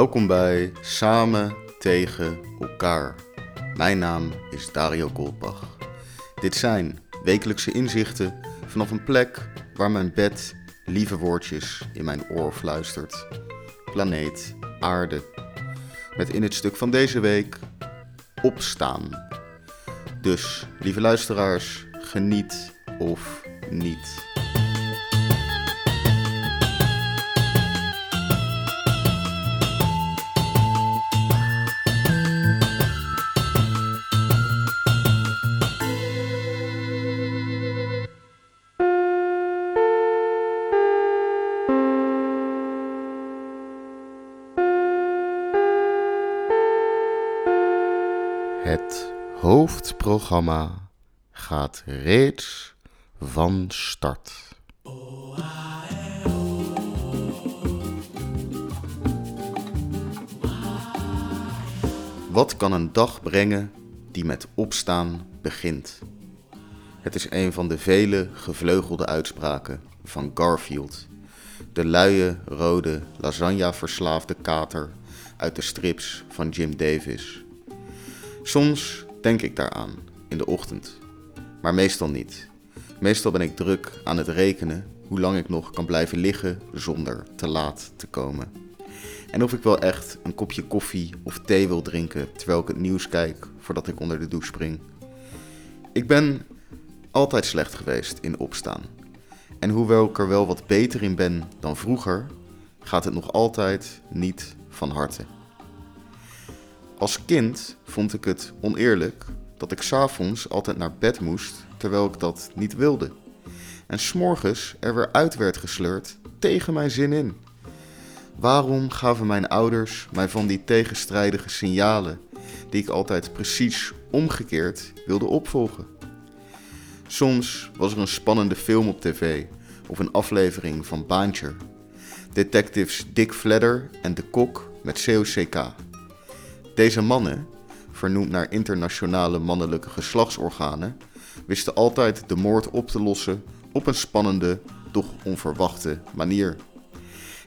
Welkom bij Samen tegen elkaar. Mijn naam is Dario Goldbach. Dit zijn wekelijkse inzichten vanaf een plek waar mijn bed lieve woordjes in mijn oor fluistert. Planeet Aarde. Met in het stuk van deze week opstaan. Dus, lieve luisteraars, geniet of niet. Het hoofdprogramma gaat reeds van start. Wat kan een dag brengen die met opstaan begint? Het is een van de vele gevleugelde uitspraken van Garfield, de luie, rode, lasagne-verslaafde kater uit de strips van Jim Davis. Soms denk ik daaraan in de ochtend, maar meestal niet. Meestal ben ik druk aan het rekenen hoe lang ik nog kan blijven liggen zonder te laat te komen. En of ik wel echt een kopje koffie of thee wil drinken terwijl ik het nieuws kijk voordat ik onder de douche spring. Ik ben altijd slecht geweest in opstaan. En hoewel ik er wel wat beter in ben dan vroeger, gaat het nog altijd niet van harte. Als kind vond ik het oneerlijk dat ik s'avonds altijd naar bed moest terwijl ik dat niet wilde. En s'morgens er weer uit werd gesleurd tegen mijn zin in. Waarom gaven mijn ouders mij van die tegenstrijdige signalen die ik altijd precies omgekeerd wilde opvolgen? Soms was er een spannende film op tv of een aflevering van Baantje. Detectives Dick Fledder en De Kok met COCK. Deze mannen, vernoemd naar internationale mannelijke geslachtsorganen, wisten altijd de moord op te lossen op een spannende, doch onverwachte manier.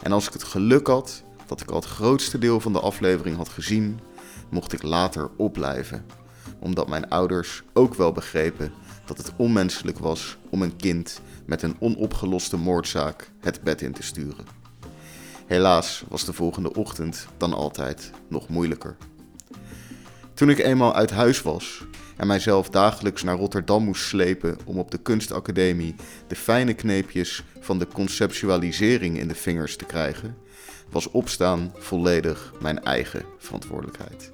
En als ik het geluk had dat ik al het grootste deel van de aflevering had gezien, mocht ik later opblijven, omdat mijn ouders ook wel begrepen dat het onmenselijk was om een kind met een onopgeloste moordzaak het bed in te sturen. Helaas was de volgende ochtend dan altijd nog moeilijker. Toen ik eenmaal uit huis was en mijzelf dagelijks naar Rotterdam moest slepen om op de kunstacademie de fijne kneepjes van de conceptualisering in de vingers te krijgen, was opstaan volledig mijn eigen verantwoordelijkheid.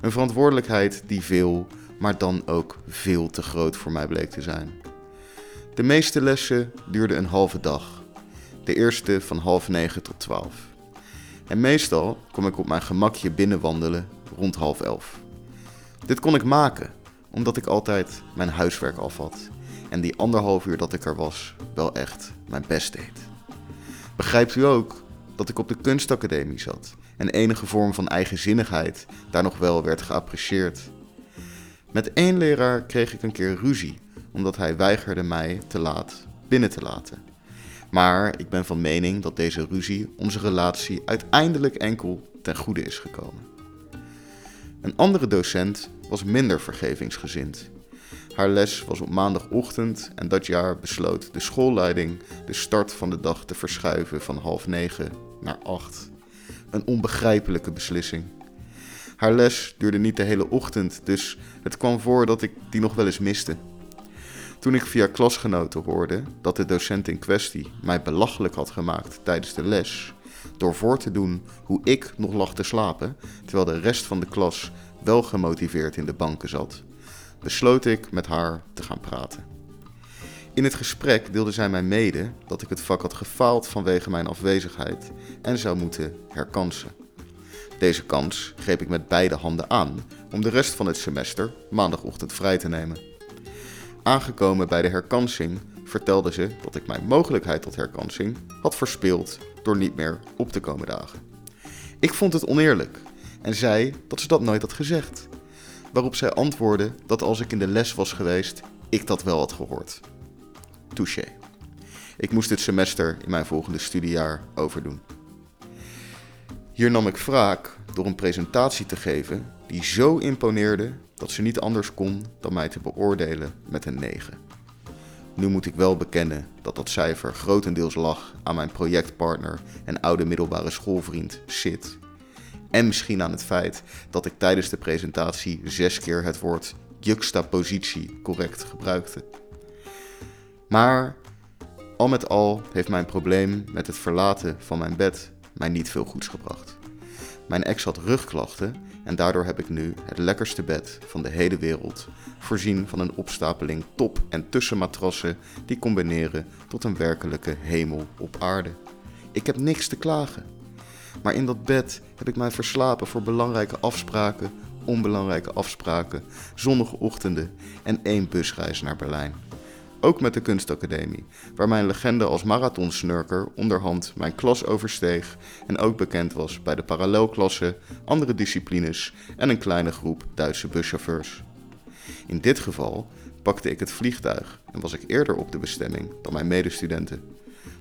Een verantwoordelijkheid die veel, maar dan ook veel te groot voor mij bleek te zijn. De meeste lessen duurden een halve dag, de eerste van half negen tot twaalf. En meestal kom ik op mijn gemakje binnenwandelen rond half elf. Dit kon ik maken, omdat ik altijd mijn huiswerk af had en die anderhalf uur dat ik er was wel echt mijn best deed. Begrijpt u ook dat ik op de kunstacademie zat en enige vorm van eigenzinnigheid daar nog wel werd geapprecieerd? Met één leraar kreeg ik een keer ruzie, omdat hij weigerde mij te laat binnen te laten. Maar ik ben van mening dat deze ruzie onze relatie uiteindelijk enkel ten goede is gekomen. Een andere docent was minder vergevingsgezind. Haar les was op maandagochtend en dat jaar besloot de schoolleiding de start van de dag te verschuiven van half negen naar acht. Een onbegrijpelijke beslissing. Haar les duurde niet de hele ochtend, dus het kwam voor dat ik die nog wel eens miste. Toen ik via klasgenoten hoorde dat de docent in kwestie mij belachelijk had gemaakt tijdens de les, door voor te doen hoe ik nog lag te slapen, terwijl de rest van de klas wel gemotiveerd in de banken zat, besloot ik met haar te gaan praten. In het gesprek deelde zij mij mede dat ik het vak had gefaald vanwege mijn afwezigheid en zou moeten herkansen. Deze kans greep ik met beide handen aan om de rest van het semester maandagochtend vrij te nemen. Aangekomen bij de herkansing vertelde ze dat ik mijn mogelijkheid tot herkansing had verspeeld door niet meer op te komen dagen. Ik vond het oneerlijk en zei dat ze dat nooit had gezegd. Waarop zij antwoordde dat als ik in de les was geweest, ik dat wel had gehoord. Touché. Ik moest dit semester in mijn volgende studiejaar overdoen. Hier nam ik wraak door een presentatie te geven die zo imponeerde dat ze niet anders kon dan mij te beoordelen met een 9. Nu moet ik wel bekennen dat dat cijfer grotendeels lag aan mijn projectpartner en oude middelbare schoolvriend Sid. En misschien aan het feit dat ik tijdens de presentatie zes keer het woord juxtapositie correct gebruikte. Maar al met al heeft mijn probleem met het verlaten van mijn bed mij niet veel goeds gebracht. Mijn ex had rugklachten en daardoor heb ik nu het lekkerste bed van de hele wereld, voorzien van een opstapeling top- en tussenmatrassen die combineren tot een werkelijke hemel op aarde. Ik heb niks te klagen. Maar in dat bed heb ik mij verslapen voor belangrijke afspraken, onbelangrijke afspraken, zonnige ochtenden en één busreis naar Berlijn. Ook met de kunstacademie, waar mijn legende als marathonsnurker onderhand mijn klas oversteeg en ook bekend was bij de parallelklasse, andere disciplines en een kleine groep Duitse buschauffeurs. In dit geval pakte ik het vliegtuig en was ik eerder op de bestemming dan mijn medestudenten.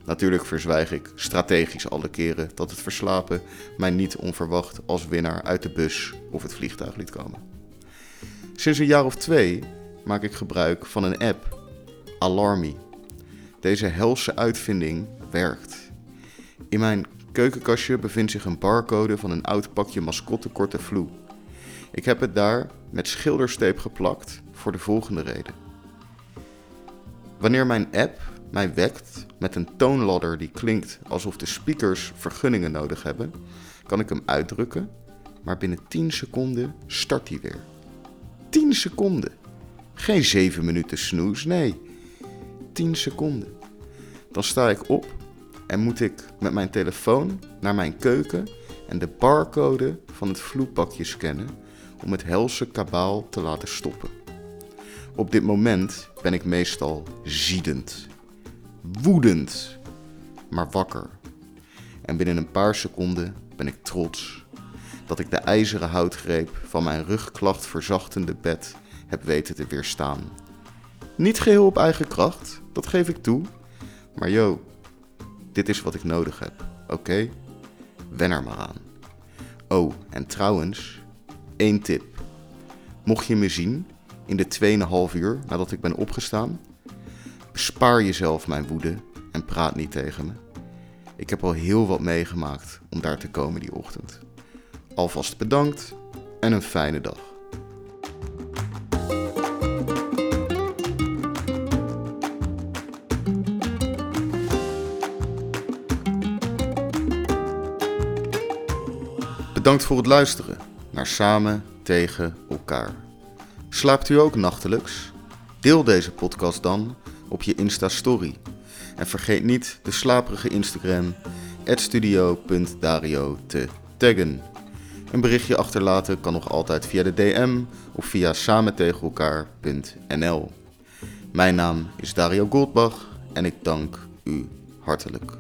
Natuurlijk verzwijg ik strategisch alle keren dat het verslapen mij niet onverwacht als winnaar uit de bus of het vliegtuig liet komen. Sinds een jaar of twee maak ik gebruik van een app, Alarmy. Deze helse uitvinding werkt. In mijn keukenkastje bevindt zich een barcode van een oud pakje mascotte korte vloe. Ik heb het daar met schildersteep geplakt voor de volgende reden. Wanneer mijn app mij wekt met een toonladder die klinkt alsof de speakers vergunningen nodig hebben, kan ik hem uitdrukken, maar binnen 10 seconden start hij weer. 10 seconden. Geen 7 minuten snoes, nee. 10 seconden. Dan sta ik op en moet ik met mijn telefoon naar mijn keuken en de barcode van het vloeipakje scannen om het helse kabaal te laten stoppen. Op dit moment ben ik meestal ziedend, woedend, maar wakker. En binnen een paar seconden ben ik trots dat ik de ijzeren houtgreep van mijn rugklacht verzachtende bed heb weten te weerstaan. Niet geheel op eigen kracht, dat geef ik toe. Maar yo, dit is wat ik nodig heb, oké? Wen er maar aan. Oh, en trouwens, één tip. Mocht je me zien in de 2,5 uur nadat ik ben opgestaan, bespaar jezelf mijn woede en praat niet tegen me. Ik heb al heel wat meegemaakt om daar te komen die ochtend. Alvast bedankt en een fijne dag. Bedankt voor het luisteren naar Samen tegen elkaar. Slaapt u ook nachtelijks? Deel deze podcast dan op je Insta-story. En vergeet niet de slaperige Instagram studio.dario te taggen. Een berichtje achterlaten kan nog altijd via de DM of via samentegenelkaar.nl. Mijn naam is Dario Goldbach en ik dank u hartelijk.